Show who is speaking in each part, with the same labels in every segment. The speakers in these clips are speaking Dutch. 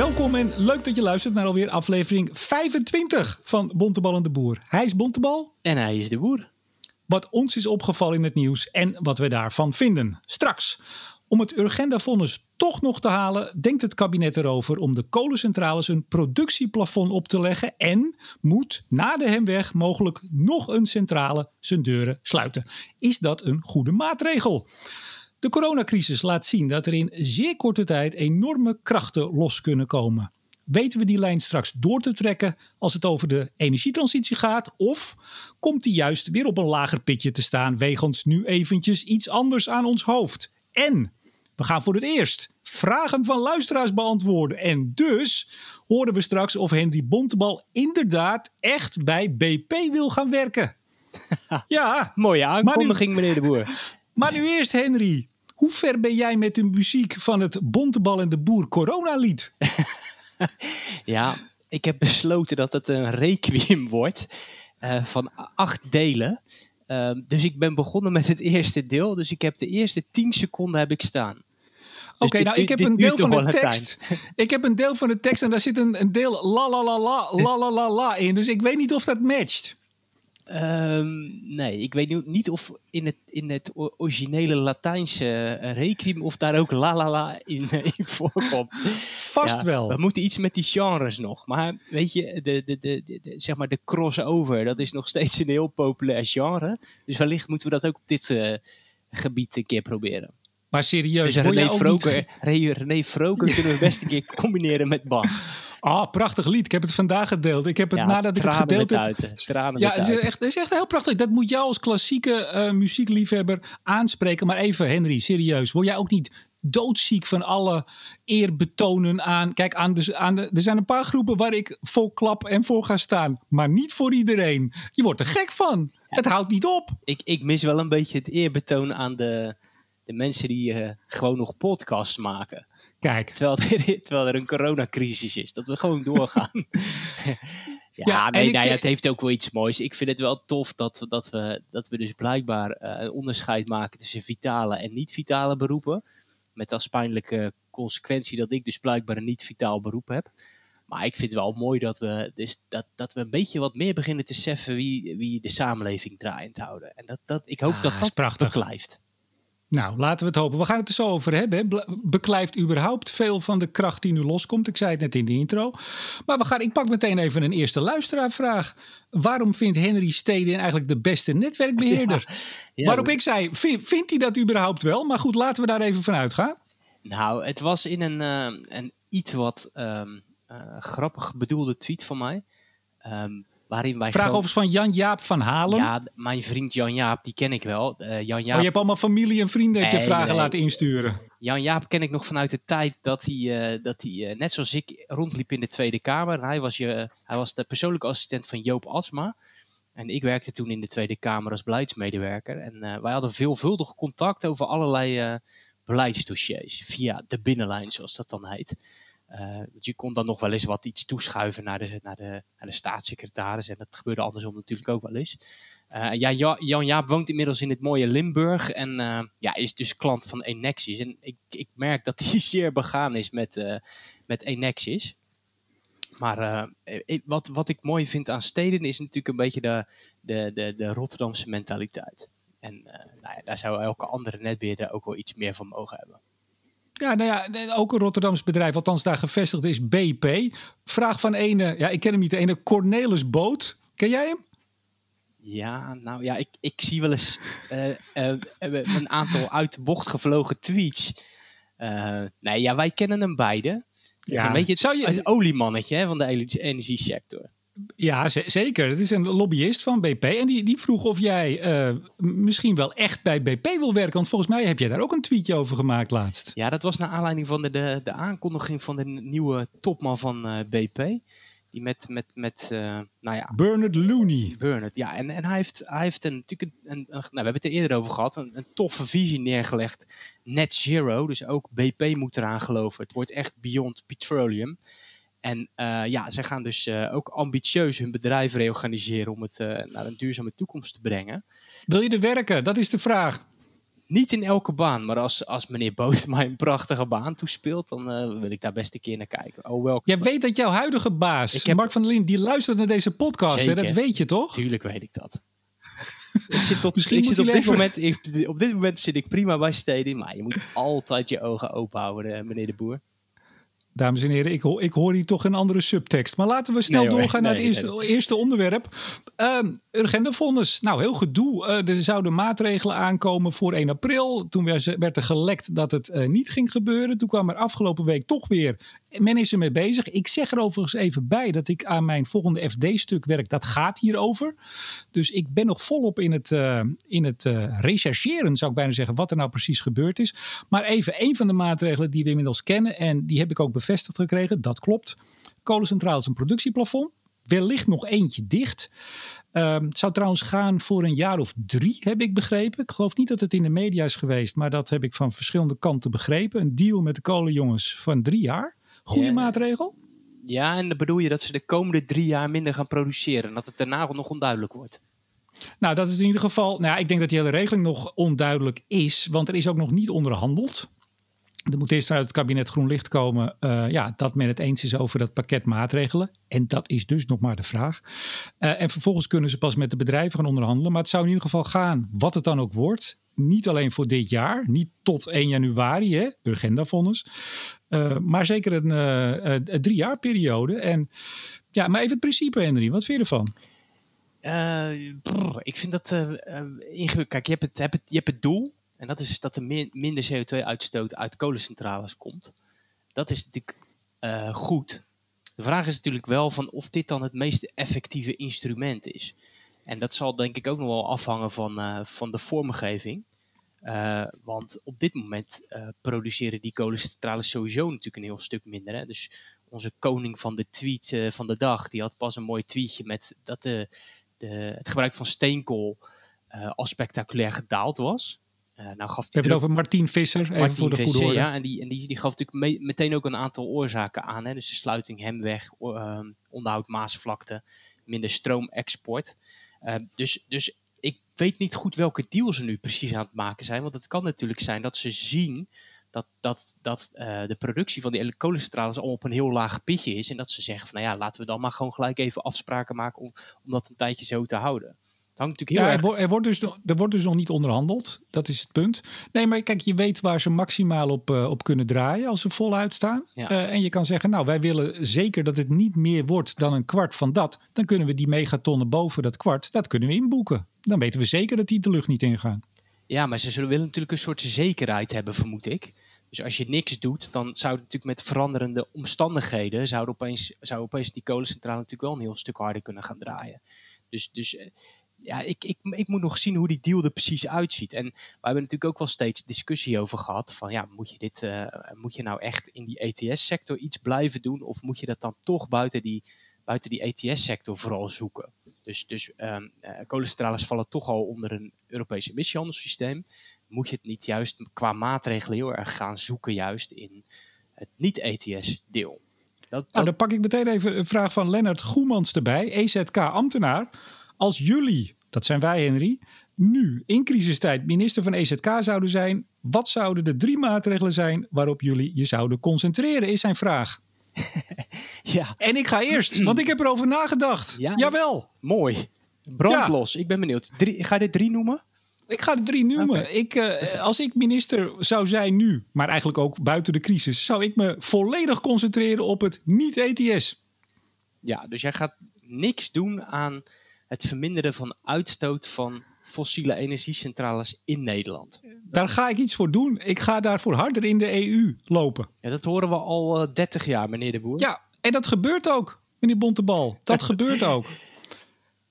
Speaker 1: Welkom en leuk dat je luistert naar alweer aflevering 25 van Bontebal en de Boer. Hij is Bontebal.
Speaker 2: En hij is de boer.
Speaker 1: Wat ons is opgevallen in het nieuws en wat we daarvan vinden. Straks. Om het Urgenda-vonnis toch nog te halen, denkt het kabinet erover om de kolencentrales een productieplafond op te leggen en moet na de hemweg mogelijk nog een centrale zijn deuren sluiten. Is dat een goede maatregel? De coronacrisis laat zien dat er in zeer korte tijd enorme krachten los kunnen komen. Weten we die lijn straks door te trekken als het over de energietransitie gaat? Of komt die juist weer op een lager pitje te staan wegens nu eventjes iets anders aan ons hoofd? En we gaan voor het eerst vragen van luisteraars beantwoorden. En dus horen we straks of Henry Bontebal inderdaad echt bij BP wil gaan werken.
Speaker 2: ja. Mooie aankondiging, meneer de Boer.
Speaker 1: Maar nu eerst, Henry. Hoe ver ben jij met de muziek van het Bontebal en de Boer coronalied?
Speaker 2: ja, ik heb besloten dat het een requiem wordt uh, van acht delen. Uh, dus ik ben begonnen met het eerste deel. Dus ik heb de eerste tien seconden heb ik staan.
Speaker 1: Dus Oké, okay, nou ik heb een deel van de tekst. Ik heb een deel van de tekst en daar zit een, een deel la la la la la la la la in. Dus ik weet niet of dat matcht.
Speaker 2: Um, nee, ik weet niet of in het, in het originele Latijnse uh, requiem of daar ook la la la in, in voorkomt.
Speaker 1: Vast ja, wel.
Speaker 2: We moeten iets met die genres nog. Maar weet je, de, de, de, de, zeg maar de crossover, dat is nog steeds een heel populair genre. Dus wellicht moeten we dat ook op dit uh, gebied een keer proberen.
Speaker 1: Maar serieus,
Speaker 2: dus René Froker, niet... René kunnen we best een keer combineren met Bach.
Speaker 1: Ah, oh, prachtig lied. Ik heb het vandaag gedeeld. Ik heb het nadat ik het gedeeld heb. ja, het is, echt, het is echt heel prachtig. Dat moet jou als klassieke uh, muziekliefhebber aanspreken. Maar even, Henry, serieus. Word jij ook niet doodziek van alle eerbetonen aan. Kijk, aan de, aan de, er zijn een paar groepen waar ik vol klap en voor ga staan. Maar niet voor iedereen. Je wordt er gek van. Het houdt niet op.
Speaker 2: Ik, ik mis wel een beetje het eerbetoon aan de, de mensen die uh, gewoon nog podcasts maken.
Speaker 1: Kijk.
Speaker 2: Terwijl er, terwijl er een coronacrisis is. Dat we gewoon doorgaan. ja, nee, nee, het heeft ook wel iets moois. Ik vind het wel tof dat, dat, we, dat we dus blijkbaar uh, een onderscheid maken tussen vitale en niet-vitale beroepen. Met als pijnlijke consequentie dat ik dus blijkbaar een niet-vitaal beroep heb. Maar ik vind het wel mooi dat we, dus dat, dat we een beetje wat meer beginnen te seffen wie, wie de samenleving draaiend houden. En dat, dat, ik hoop ah, dat dat prachtig blijft.
Speaker 1: Nou, laten we het hopen. We gaan het er zo over hebben. Beklijft überhaupt veel van de kracht die nu loskomt? Ik zei het net in de intro. Maar we gaan, ik pak meteen even een eerste luisteraarvraag. Waarom vindt Henry Steden eigenlijk de beste netwerkbeheerder? Ja, Waarop ik zei, vindt hij dat überhaupt wel? Maar goed, laten we daar even van uitgaan.
Speaker 2: Nou, het was in een, uh, een iets wat um, uh, grappig bedoelde tweet van mij. Um,
Speaker 1: Waarin wij Vraag overigens van Jan-Jaap van Halen.
Speaker 2: Ja, mijn vriend Jan-Jaap, die ken ik wel. Uh, Jan -Jaap... Oh,
Speaker 1: je hebt allemaal familie en vrienden heb je vragen laten insturen.
Speaker 2: Jan-Jaap ken ik nog vanuit de tijd dat hij, uh, dat hij uh, net zoals ik, rondliep in de Tweede Kamer. Hij was, je, hij was de persoonlijke assistent van Joop Asma. En ik werkte toen in de Tweede Kamer als beleidsmedewerker. En wij hadden veelvuldig contact over allerlei beleidsdossiers. Via de binnenlijn, zoals dat dan heet. Uh, je kon dan nog wel eens wat iets toeschuiven naar de, naar de, naar de staatssecretaris. En dat gebeurde andersom natuurlijk ook wel eens. Uh, ja, Jan Jaap woont inmiddels in het mooie Limburg. En uh, ja, is dus klant van Enexis. En ik, ik merk dat hij zeer begaan is met, met Enexis. Maar wat, wat ik mooi vind aan steden is natuurlijk een beetje de, de, de, de Rotterdamse mentaliteit. En nou ja, daar zou elke andere netbeheerder ook wel iets meer van mogen hebben.
Speaker 1: Ja, nou ja, ook een Rotterdams bedrijf, althans daar gevestigd is, BP. Vraag van ene, ja, ik ken hem niet, de ene Cornelis Boot. Ken jij hem?
Speaker 2: Ja, nou ja, ik, ik zie wel eens uh, uh, een aantal uit de bocht gevlogen tweets. Uh, nee, ja, wij kennen hem beide. Ja. een beetje het, Zou je... het oliemannetje hè, van de energiesector.
Speaker 1: Ja, zeker. Het is een lobbyist van BP. En die, die vroeg of jij uh, misschien wel echt bij BP wil werken. Want volgens mij heb jij daar ook een tweetje over gemaakt laatst.
Speaker 2: Ja, dat was naar aanleiding van de, de, de aankondiging van de nieuwe topman van uh, eh, BP. Die met, met, met uh, nou ja...
Speaker 1: Bernard Looney.
Speaker 2: Bernard, ja. En, en hij heeft, hij heeft een, natuurlijk een, een, nou, we hebben het er eerder over gehad, een, een toffe visie neergelegd. Net zero, dus ook BP moet eraan geloven. Het wordt echt beyond petroleum. En uh, ja, ze gaan dus uh, ook ambitieus hun bedrijf reorganiseren om het uh, naar een duurzame toekomst te brengen.
Speaker 1: Wil je er werken? Dat is de vraag.
Speaker 2: niet in elke baan, maar als, als meneer Boot mij een prachtige baan toespeelt, dan wil ik daar best een keer naar kijken. Oh, welke...
Speaker 1: Jij weet dat jouw huidige baas, heb... Mark van der Lien, die luistert naar deze podcast. Hè? Dat weet je toch?
Speaker 2: Tuurlijk weet ik dat. ik zit, tot, Misschien ik zit op, dit moment, ik, op dit moment zit ik prima bij Steding, maar je moet altijd je ogen open houden, meneer de Boer.
Speaker 1: Dames en heren, ik, hoor, ik hoor hier toch een andere subtekst. Maar laten we snel doorgaan naar het eerste, eerste onderwerp. Uh, Urgendefonds. Nou, heel gedoe. Uh, er zouden maatregelen aankomen voor 1 april. Toen werd er gelekt dat het uh, niet ging gebeuren. Toen kwam er afgelopen week toch weer men is ermee bezig. Ik zeg er overigens even bij dat ik aan mijn volgende FD-stuk werk. Dat gaat hierover. Dus ik ben nog volop in het, uh, in het uh, rechercheren, zou ik bijna zeggen, wat er nou precies gebeurd is. Maar even een van de maatregelen die we inmiddels kennen. En die heb ik ook bevestigd gekregen. Dat klopt. Kolencentrale is een productieplafond. Wellicht nog eentje dicht. Um, het zou trouwens gaan voor een jaar of drie, heb ik begrepen. Ik geloof niet dat het in de media is geweest, maar dat heb ik van verschillende kanten begrepen. Een deal met de kolenjongens van drie jaar. Goede maatregel?
Speaker 2: Ja, en dan bedoel je dat ze de komende drie jaar minder gaan produceren. En dat het daarna nog onduidelijk wordt.
Speaker 1: Nou, dat is in ieder geval. Nou ja, ik denk dat die hele regeling nog onduidelijk is. Want er is ook nog niet onderhandeld. Er moet eerst vanuit het kabinet groen licht komen uh, ja, dat men het eens is over dat pakket maatregelen. En dat is dus nog maar de vraag. Uh, en vervolgens kunnen ze pas met de bedrijven gaan onderhandelen. Maar het zou in ieder geval gaan, wat het dan ook wordt. Niet alleen voor dit jaar, niet tot 1 januari, hè, Urgenda-fonds. Uh, maar zeker een, een drie jaar periode. En ja, maar even het principe, Henry, wat vind je ervan?
Speaker 2: Ik vind dat ingewikkeld. Kijk, je hebt, het, je hebt het doel en dat is dat er minder CO2-uitstoot uit kolencentrales komt. Dat is natuurlijk uh, goed. De vraag is natuurlijk wel van of dit dan het meest effectieve instrument is. En dat zal denk ik ook nog wel afhangen van, uh, van de vormgeving. Uh, want op dit moment produceren die kolencentrales sowieso natuurlijk een heel stuk minder. Hè? Dus onze koning van de tweet van de dag, die had pas een mooi tweetje met dat de, de, het gebruik van steenkool al spectaculair gedaald was.
Speaker 1: Nou gaf We hebben het over Martien Visser, even voor de Visser, goede.
Speaker 2: Ja, en die, en die, die gaf natuurlijk meteen ook een aantal oorzaken aan. Hè? Dus de sluiting Hemweg, uh, onderhoud Maasvlakte, minder stroomexport. Dus, dus weet niet goed welke deal ze nu precies aan het maken zijn. Want het kan natuurlijk zijn dat ze zien dat, dat, dat uh, de productie van die kolencentrales al op een heel laag pitje is. En dat ze zeggen van nou ja, laten we dan maar gewoon gelijk even afspraken maken om, om dat een tijdje zo te houden
Speaker 1: hangt natuurlijk ja, er, wordt dus, er wordt dus nog niet onderhandeld. Dat is het punt. Nee, maar kijk, je weet waar ze maximaal op, uh, op kunnen draaien als ze voluit staan. Uh, en je kan zeggen, nou, wij willen zeker dat het niet meer wordt dan een kwart van dat. Dan kunnen we die megatonnen boven dat kwart, dat kunnen we inboeken. Dan weten we zeker dat die de lucht niet ingaan.
Speaker 2: Ja, maar ze zullen willen natuurlijk een soort zekerheid hebben, vermoed ik. Dus als je niks doet, dan zou het natuurlijk met veranderende omstandigheden... zou opeens, zou opeens die kolencentrale natuurlijk wel een heel stuk harder kunnen gaan draaien. Dus, dus eh, ja, ik, ik, ik moet nog zien hoe die deal er precies uitziet. En we hebben natuurlijk ook wel steeds discussie over gehad. Van ja, moet je, dit, uh, moet je nou echt in die ETS-sector iets blijven doen? Of moet je dat dan toch buiten die, buiten die ETS-sector vooral zoeken? Dus, dus um, uh, kolencentrales vallen toch al onder een Europees emissiehandelssysteem. Moet je het niet juist qua maatregelen heel erg gaan zoeken, juist in het niet-ETS-deel?
Speaker 1: Dat, Nou, dan pak ik meteen even een vraag van Lennart Goemans erbij, EZK-ambtenaar. Als jullie, dat zijn wij Henry, nu in crisistijd minister van EZK zouden zijn, wat zouden de drie maatregelen zijn waarop jullie je zouden concentreren, is zijn vraag. ja. En ik ga eerst, want ik heb erover nagedacht. Ja, Jawel.
Speaker 2: Mooi. Brandlos. Ik ben benieuwd. Drie, ga je dit drie noemen?
Speaker 1: Ik ga er drie noemen. Ik, uh, als ik minister zou zijn nu, maar eigenlijk ook buiten de crisis, zou ik me volledig concentreren op het niet-ETS.
Speaker 2: Ja, dus jij gaat niks doen aan het verminderen van uitstoot van fossiele energiecentrales in Nederland.
Speaker 1: Daar ga ik iets voor doen. Ik ga daarvoor harder in de EU lopen.
Speaker 2: Ja, dat horen we al uh, eh, 30 jaar, meneer de Boer.
Speaker 1: Ja, en dat gebeurt ook, meneer Bontebal. Dat gebeurt ook.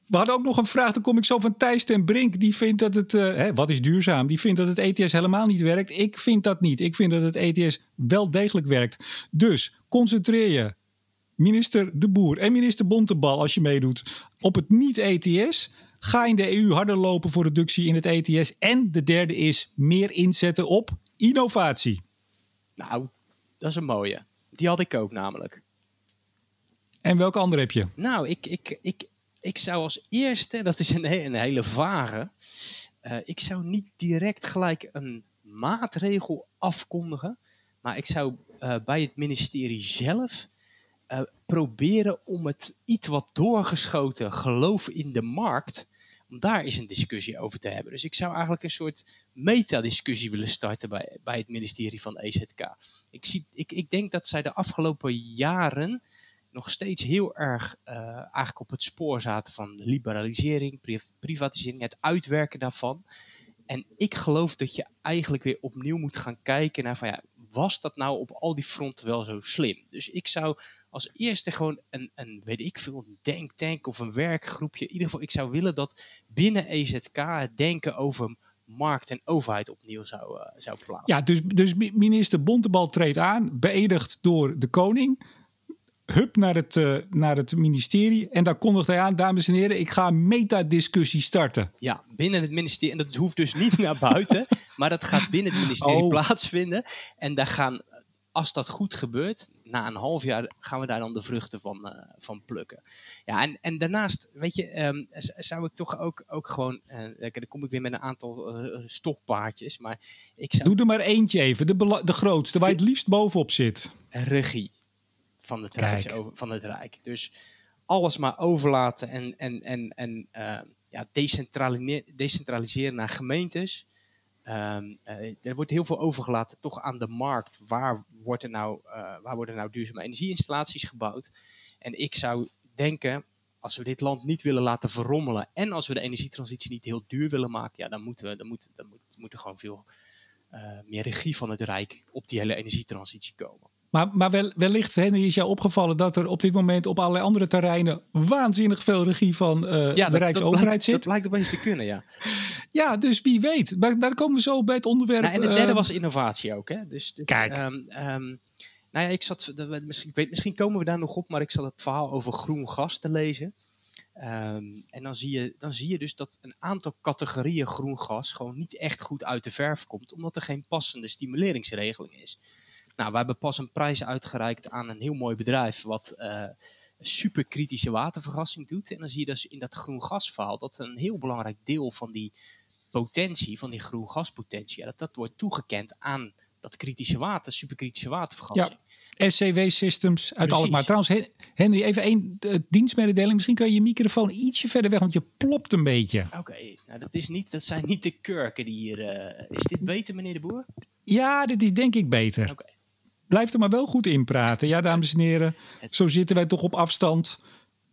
Speaker 1: We hadden ook nog een vraag, dan kom ik zo van Thijs ten Brink. Die vindt dat het, uh, hè, wat is duurzaam? Die vindt dat het ETS helemaal niet werkt. Ik vind dat niet. Ik vind dat het ETS wel degelijk werkt. Dus concentreer je minister De Boer en minister Bontebal, als je meedoet, op het niet-ETS. Ga in de EU harder lopen voor reductie in het ETS. En de derde is meer inzetten op innovatie.
Speaker 2: Nou, dat is een mooie. Die had ik ook namelijk.
Speaker 1: En welke andere heb je?
Speaker 2: Nou, ik, ik, ik, ik zou als eerste, dat is een, een hele vage. Uh, ik zou niet direct gelijk een maatregel afkondigen. Maar ik zou uh, bij het ministerie zelf uh, proberen om het iets wat doorgeschoten geloof in de markt, om daar eens een discussie over te hebben. Dus ik zou eigenlijk een soort metadiscussie willen starten bij, bij het ministerie van EZK. Ik, zie, ik, ik denk dat zij de afgelopen jaren nog steeds heel erg uh, eigenlijk op het spoor zaten van liberalisering, privatisering, het uitwerken daarvan. En ik geloof dat je eigenlijk weer opnieuw moet gaan kijken naar van ja, was dat nou op al die fronten wel zo slim? Dus ik zou als eerste gewoon een, een weet ik veel, een denktank of een werkgroepje. In ieder geval, ik zou willen dat binnen EZK het denken over markt en overheid opnieuw zou, uh, zou plaatsen.
Speaker 1: Ja, dus, dus minister Bontebal treedt aan, beëdigd door de koning hup naar het, uh, naar het ministerie. En daar kondigt hij aan, dames en heren, ik ga een metadiscussie starten.
Speaker 2: Ja, binnen het ministerie. En dat hoeft dus niet naar buiten, maar dat gaat binnen het ministerie oh. plaatsvinden. En daar gaan, als dat goed gebeurt, na een half jaar gaan we daar dan de vruchten van, uh, van plukken. Ja, en, en daarnaast, weet je, um, zou ik toch ook, ook gewoon, uh, dan kom ik weer met een aantal uh, stokpaardjes, maar ik zou...
Speaker 1: Doe er maar eentje even, de, de grootste, waar je het liefst bovenop zit.
Speaker 2: Regie van het, Rijk, van het Rijk. Dus alles maar overlaten en, en, en, en uh, ja, decentraliseren naar gemeentes. Um, uh, er wordt heel veel overgelaten toch aan de markt. Waar, wordt er nou, uh, waar worden nou duurzame energieinstallaties gebouwd? En ik zou denken, als we dit land niet willen laten verrommelen en als we de energietransitie niet heel duur willen maken, ja, dan moeten we, dan moet, dan moet, moet er gewoon veel meer regie van het Rijk op die hele energietransitie komen.
Speaker 1: Maar, maar wel, wellicht, Henry, is jou opgevallen dat er op dit moment op allerlei andere terreinen waanzinnig veel regie van uh, ja, de Rijksoverheid zit.
Speaker 2: Dat lijkt opeens te kunnen, ja.
Speaker 1: ja, dus wie weet. Maar daar komen we zo bij het onderwerp. Nou,
Speaker 2: en het derde uh, was innovatie ook. Hè? Dus, Kijk. Um, um, nou ja, ik zat, misschien, ik weet, misschien komen we daar nog op, maar ik zat het verhaal over groen gas te lezen. Um, en dan zie, je, dan zie je dus dat een aantal categorieën groen gas gewoon niet echt goed uit de verf komt, omdat er geen passende stimuleringsregeling is. Nou, we hebben pas een prijs uitgereikt aan een heel mooi bedrijf wat uh, superkritische watervergassing doet. En dan zie je dus in dat groen gasverhaal dat een heel belangrijk deel van die potentie, van die groen gaspotentie, dat, dat wordt toegekend aan dat kritische water, superkritische watervergassing.
Speaker 1: Ja. SCW Systems uit Alkmaar. Trouwens, Henry, even één uh, dienstmededeling. Misschien kun je je microfoon ietsje verder weg, want je plopt een beetje.
Speaker 2: Oké, nou dat, is niet, dat zijn niet de kurken die hier... Uh, is dit beter, meneer de Boer?
Speaker 1: Ja, dit is denk ik beter. Blijf er maar wel goed in praten. Ja, dames en heren. Zo zitten wij toch op afstand.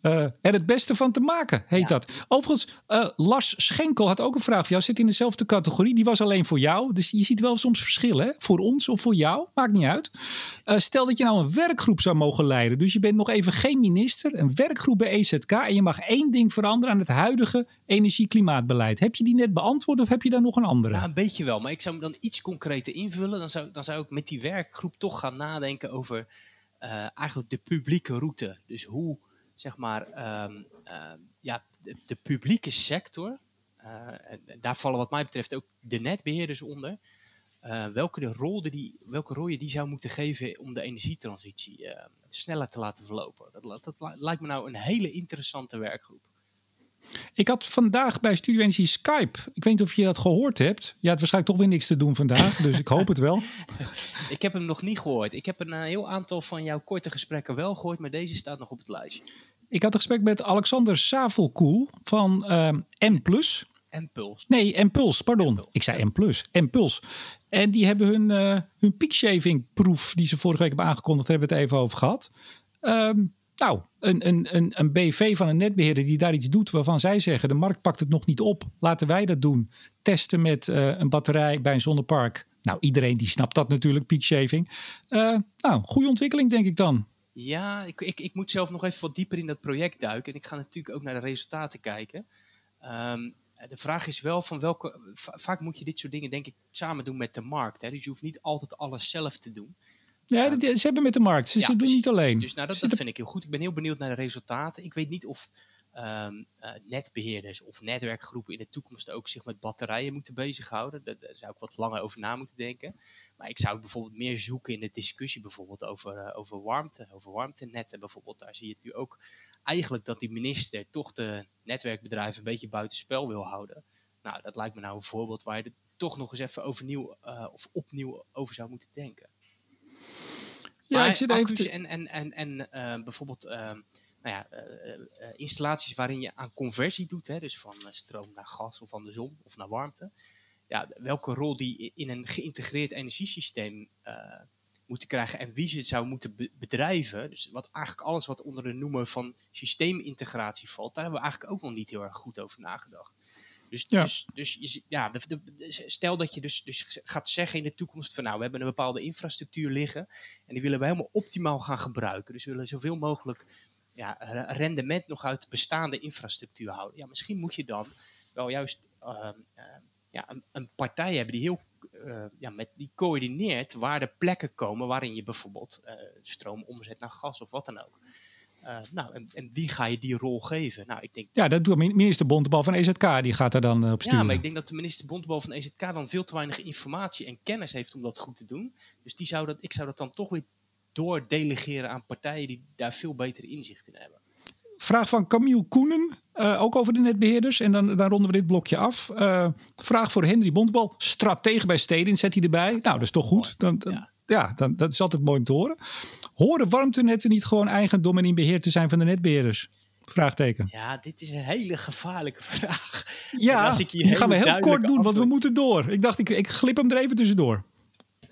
Speaker 1: Uh, er het beste van te maken, heet dat. Overigens, uh, Lars Schenkel had ook een vraag voor jou. Zit in dezelfde categorie. Die was alleen voor jou. Dus je ziet wel soms verschillen. Hè? Voor ons of voor jou. Maakt niet uit. Uh, stel dat je nou een werkgroep zou mogen leiden. Dus je bent nog even geen minister. Een werkgroep bij EZK. En je mag één ding veranderen aan het huidige energie-klimaatbeleid. Heb je die net beantwoord of heb je daar nog een andere?
Speaker 2: Ja, een beetje wel. Maar ik zou hem dan iets concreter invullen. Dan zou, dan zou ik met die werkgroep toch gaan nadenken over eigenlijk de publieke route. Dus hoe zeg maar, um, uh, ja, de, publieke sector, uh, daar vallen wat mij betreft ook de netbeheerders onder, uh, welke, de rol die, welke rol je die zou moeten geven om de energietransitie sneller te laten verlopen. Dat, dat, lijkt me nou een hele interessante werkgroep.
Speaker 1: Ik had vandaag bij Studio Energy Skype. Ik weet niet of je dat gehoord hebt. Je had waarschijnlijk toch weer niks te doen vandaag, dus ik hoop het wel.
Speaker 2: ik heb hem nog niet gehoord. Ik heb een eh, heel aantal van jouw korte gesprekken wel gehoord, maar deze staat nog op het lijstje.
Speaker 1: Ik had een gesprek met Alexander Savelkoel van uh, M+.
Speaker 2: M-Puls.
Speaker 1: Nee, M-Puls, pardon. Ik zei M+. M-Puls. En die hebben hun, uh, hun peakshaving proef die ze vorige week hebben aangekondigd, hebben we het even over gehad. Um, nou, een, een, een, een BV van een netbeheerder die daar iets doet waarvan zij zeggen: de markt pakt het nog niet op, laten wij dat doen. Testen met uh, een batterij bij een zonnepark. Nou, iedereen die snapt dat natuurlijk, peak shaving. Uh, nou, goede ontwikkeling denk ik dan.
Speaker 2: Ja, ik, ik, ik moet zelf nog even wat dieper in dat project duiken. En ik ga natuurlijk ook naar de resultaten kijken. Um, de vraag is wel van welke. Vaak moet je dit soort dingen, denk ik, samen doen met de markt. Hè? Dus je hoeft niet altijd alles zelf te doen.
Speaker 1: Ja, ze hebben met de markt. Ze, doen niet alleen.
Speaker 2: Dus nou, dat, dat vind ik heel goed. Ik ben heel benieuwd naar de resultaten. Ik weet niet of um, uh, netbeheerders of netwerkgroepen in de toekomst ook zich met batterijen moeten bezighouden. Daar, daar, zou ik wat langer over na moeten denken. Maar ik zou bijvoorbeeld meer zoeken in de discussie bijvoorbeeld over, uh, over warmte, over warmtenetten bijvoorbeeld. Daar zie je het nu ook eigenlijk dat die minister toch de netwerkbedrijven een beetje buitenspel wil houden. Nou, dat lijkt me nou een voorbeeld waar je er toch nog eens even overnieuw uh, of opnieuw over zou moeten denken. Ja, maar ik zit even te... en, en, en, en uh, bijvoorbeeld uh, nou ja, installaties waarin je aan conversie doet, hè, dus van stroom naar gas of van de zon of naar warmte. Ja, welke rol die in een geïntegreerd energiesysteem moeten krijgen en wie ze zou moeten bedrijven. Dus wat eigenlijk alles wat onder de noemer van systeemintegratie valt, daar hebben we eigenlijk ook nog niet heel erg goed over nagedacht. Dus, ja. dus, dus ja, de, stel dat je dus, dus gaat zeggen in de toekomst van nou, we hebben een bepaalde infrastructuur liggen en die willen we helemaal optimaal gaan gebruiken. Dus we willen zoveel mogelijk ja, rendement nog uit bestaande infrastructuur houden. Ja, misschien moet je dan wel juist uh, uh, ja, een, een, partij hebben die heel uh, ja, met, die coördineert waar de plekken komen waarin je bijvoorbeeld uh, stroom omzet naar gas of wat dan ook. Uh, nou, en, en, wie ga je die rol geven? Nou, ik denk,
Speaker 1: ja, dat doet minister Bontebal van EZK, die gaat daar dan op sturen.
Speaker 2: Ja, maar ik denk dat de minister Bontebal van EZK dan veel te weinig informatie en kennis heeft om dat goed te doen. Dus die zou dat, ik zou dat dan toch weer doordelegeren aan partijen die daar veel betere inzicht in hebben.
Speaker 1: Vraag van Camille Koenen, uh, ook over de netbeheerders. En dan, dan ronden we dit blokje af. Uh, vraag voor Henry Bontebal, stratege bij Stedin, zet hij erbij. Nou, dat is toch goed. Dan, dan, ja, ja dan, dat is altijd mooi om te horen. Horen warmtenetten niet gewoon eigendom en in beheer te zijn van de netbeheerders? Vraagteken.
Speaker 2: Ja, dit is een hele gevaarlijke vraag.
Speaker 1: Ja, die gaan we heel kort doen, want we moeten door. Ik dacht, ik, ik glip hem er even tussendoor.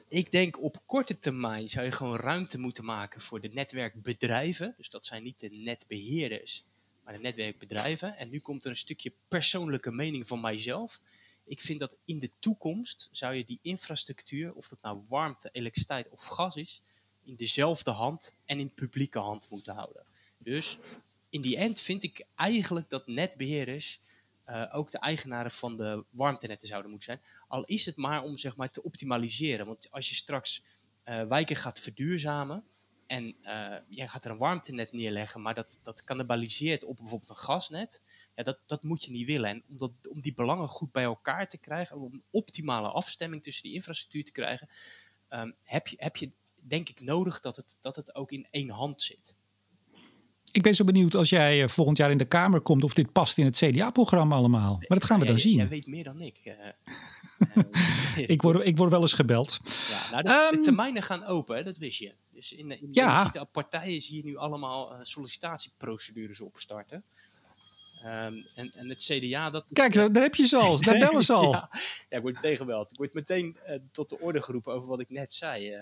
Speaker 2: Ik denk op korte termijn zou je gewoon ruimte moeten maken voor de netwerkbedrijven. Dus dat zijn niet de netbeheerders, maar de netwerkbedrijven. En nu komt er een stukje persoonlijke mening van mijzelf. Ik vind dat in de toekomst zou je die infrastructuur, of dat nou warmte, elektriciteit of gas is, in dezelfde hand en in publieke hand moeten houden. Dus in die end vind ik eigenlijk dat netbeheerders uh, ook de eigenaren van de warmtenetten zouden moeten zijn. Al is het maar om zeg maar, te optimaliseren. Want als je straks uh, wijken gaat verduurzamen en uh, jij gaat er een warmtenet neerleggen, maar dat, dat cannibaliseert op bijvoorbeeld een gasnet, ja, dat, dat moet je niet willen. En om, dat, om die belangen goed bij elkaar te krijgen, om een optimale afstemming tussen die infrastructuur te krijgen, um, heb, je, heb je denk ik nodig dat het, dat het ook in één hand zit.
Speaker 1: Ik ben zo benieuwd als jij eh, volgend jaar in de Kamer komt of dit past in het CDA-programma allemaal. Maar dat gaan we dan zien.
Speaker 2: Jij weet meer dan ik.
Speaker 1: Uh, ik, word, ik word wel eens gebeld.
Speaker 2: Ja, nou, de, um, de, termijnen gaan open, hè, dat wist je. Dus in, in ja. de partijen zie je nu allemaal uh, sollicitatieprocedures opstarten. Um, en, en, het CDA... Dat,
Speaker 1: Kijk, daar heb je ze al. Daar bellen ze al.
Speaker 2: ja, ja, ik word tegenbeld. Ik word meteen tot de orde geroepen over wat ik net zei.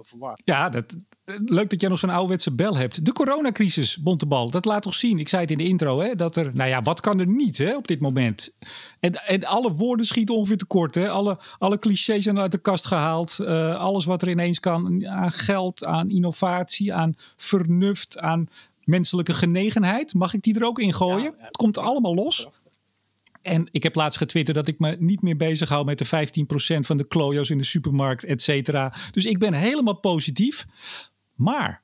Speaker 2: Ehm,
Speaker 1: ja, dat, leuk dat jij nog zo'n ouderwetse bel hebt. De coronacrisis, Bontebal, dat laat toch zien. Ik zei het in de intro, hè, dat er, nou ja, wat kan er niet hè, op dit moment? En, en alle woorden schieten ongeveer tekort. Hè? Alle, alle clichés zijn uit de kast gehaald. Uh, alles wat er ineens kan aan geld, aan innovatie, aan vernuft, aan menselijke genegenheid. Mag ik die er ook in gooien? Ja, ja. Het komt allemaal los. En ik heb laatst getwitterd dat ik me niet meer bezighoud met de 15% van de klojo's in de supermarkt, et cetera. Dus ik ben helemaal positief. Maar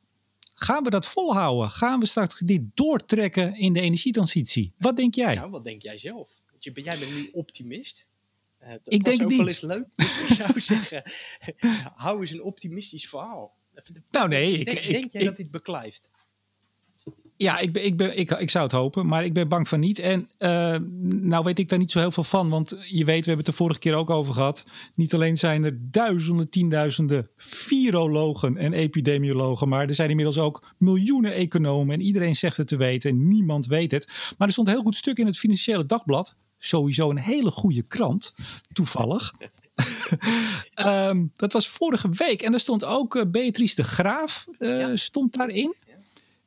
Speaker 1: gaan we dat volhouden? Gaan we straks dit doortrekken in de energietransitie? Wat denk jij?
Speaker 2: Nou, wat denk jij zelf? Jij bent nu optimist. Uh, dat ik denk ook niet. wel eens leuk. Dus ik zou zeggen, hou eens een optimistisch verhaal.
Speaker 1: Nou nee, ik,
Speaker 2: denk,
Speaker 1: ik,
Speaker 2: denk jij dat dit beklijft?
Speaker 1: Ja, ik, ben, ik, ben, ik, ik zou het hopen, maar ik ben bang van niet. En uh, nou weet ik daar niet zo heel veel van, want je weet, we hebben het de vorige keer ook over gehad. Niet alleen zijn er duizenden, tienduizenden virologen en epidemiologen, maar er zijn inmiddels ook miljoenen economen en iedereen zegt het te weten en niemand weet het. Maar er stond een heel goed stuk in het Financiële Dagblad. Sowieso een hele goede krant, toevallig. um, dat was vorige week. En er stond ook uh, Beatrice de Graaf, uh, ja. stond daarin.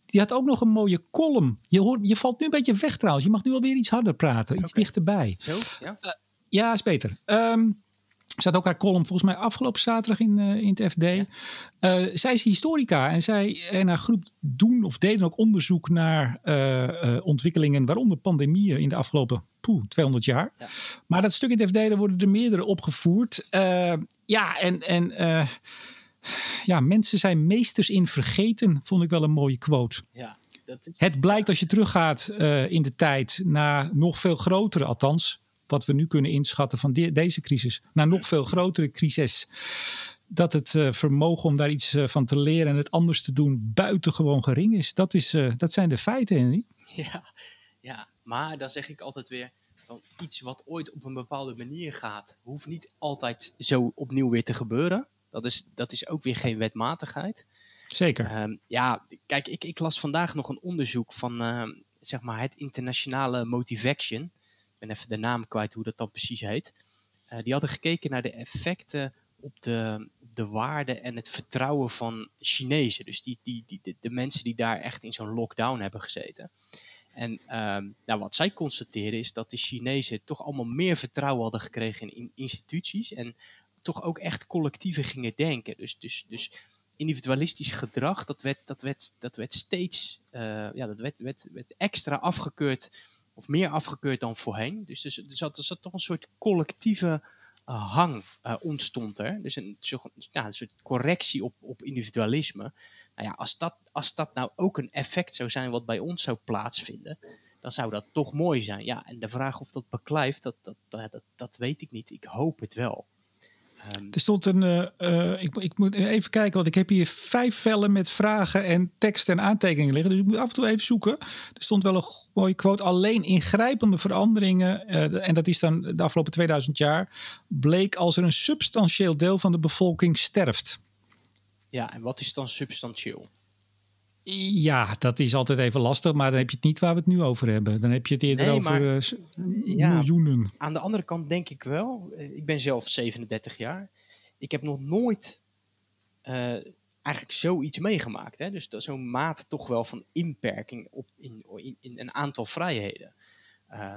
Speaker 1: Die had ook nog een mooie column. Je, hoort, je valt nu een beetje weg trouwens. Je mag nu alweer iets harder praten. Iets okay. dichterbij.
Speaker 2: Zo? Ja, uh,
Speaker 1: ja is beter. Um, ze had ook haar column volgens mij afgelopen zaterdag in, uh, in het FD. Ja. Uh, zij is historica en zij en haar groep doen of deden ook onderzoek naar uh, ontwikkelingen, waaronder pandemieën in de afgelopen poeh, 200 jaar. Ja. Maar dat stuk in het FD, daar worden er meerdere opgevoerd. ja, en, en ja, mensen zijn meesters in vergeten, vond ik wel een mooie quote.
Speaker 2: Ja, dat is...
Speaker 1: Het blijkt als je teruggaat uh, in de tijd naar nog veel grotere, althans, wat we nu kunnen inschatten van de, deze crisis, naar nog veel grotere crisis. Dat het uh, vermogen om daar iets uh, van te leren en het anders te doen buitengewoon gering is. Dat, is, dat zijn de feiten, Henry.
Speaker 2: Ja, ja, maar dan zeg ik altijd weer, van iets wat ooit op een bepaalde manier gaat, hoeft niet altijd zo opnieuw weer te gebeuren. Dat is, dat is ook weer geen wetmatigheid.
Speaker 1: Zeker.
Speaker 2: Ehm, ja, kijk, ik, ik las vandaag nog een onderzoek van ehm, zeg maar het internationale Motivaction. Ik ben even de naam kwijt hoe dat dan precies heet. Eh, die hadden gekeken naar de effecten op de, de waarde en het vertrouwen van Chinezen. Dus die, die, die, de, de mensen die daar echt in zo'n lockdown hebben gezeten. En ehm, nou, wat zij constateren is dat de Chinezen toch allemaal meer vertrouwen hadden gekregen in instituties. En toch ook echt collectiever gingen denken. Dus, dus, dus individualistisch gedrag, dat werd, dat werd, dat werd steeds uh, ja, dat werd, werd, werd extra afgekeurd. Of meer afgekeurd dan voorheen. Dus, dus, dus er zat toch een soort collectieve uh, hang uh, ontstond er. Dus een, ja, een soort correctie op, op individualisme. Nou ja, als dat, als dat nou ook een effect zou zijn wat bij ons zou plaatsvinden, dan zou dat toch mooi zijn. Ja, en de vraag of dat beklijft, dat, dat, dat, dat weet ik niet. Ik hoop het wel.
Speaker 1: Um, er stond een. Uh, uh, ik, ik, moet even kijken, want ik heb hier vijf vellen met vragen en tekst en aantekeningen liggen. Dus ik moet af en toe even zoeken. Er stond wel een mooie quote. Alleen ingrijpende veranderingen, uh, en dat is dan de afgelopen 2000 jaar, bleek als er een substantieel deel van de bevolking sterft.
Speaker 2: Ja, en wat is dan substantieel?
Speaker 1: Ja, dat is altijd even lastig, maar dan heb je het niet waar we het nu over hebben. Dan heb je het eerder nee, over maar, ja, miljoenen.
Speaker 2: Aan de andere kant denk ik wel, ik ben zelf 37 jaar. Ik heb nog nooit uh, eigenlijk zoiets meegemaakt. Hè? Dus zo'n maat toch wel van inperking op in, in, in een aantal vrijheden. Uh,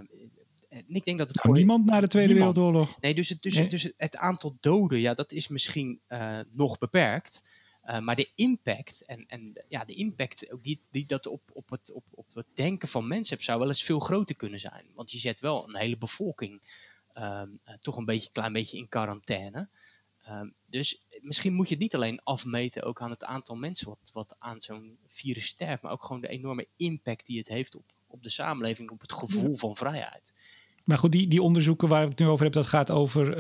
Speaker 2: en ik denk dat het
Speaker 1: nou, voor niemand na de Tweede niemand. Wereldoorlog.
Speaker 2: Nee, dus het, dus, nee. dus het aantal doden, ja, dat is misschien uh, nog beperkt. Uh, maar de impact en, en ja, de impact die, die dat op, op, het, op, op het denken van mensen hebt, zou wel eens veel groter kunnen zijn. Want je zet wel een hele bevolking um, uh, toch een beetje, klein beetje in quarantaine. Um, dus misschien moet je het niet alleen afmeten ook aan het aantal mensen wat, wat aan zo'n virus sterft, maar ook gewoon de enorme impact die het heeft op, op de samenleving, op het gevoel van vrijheid.
Speaker 1: Maar goed, die, die onderzoeken waar ik het nu over heb, dat gaat over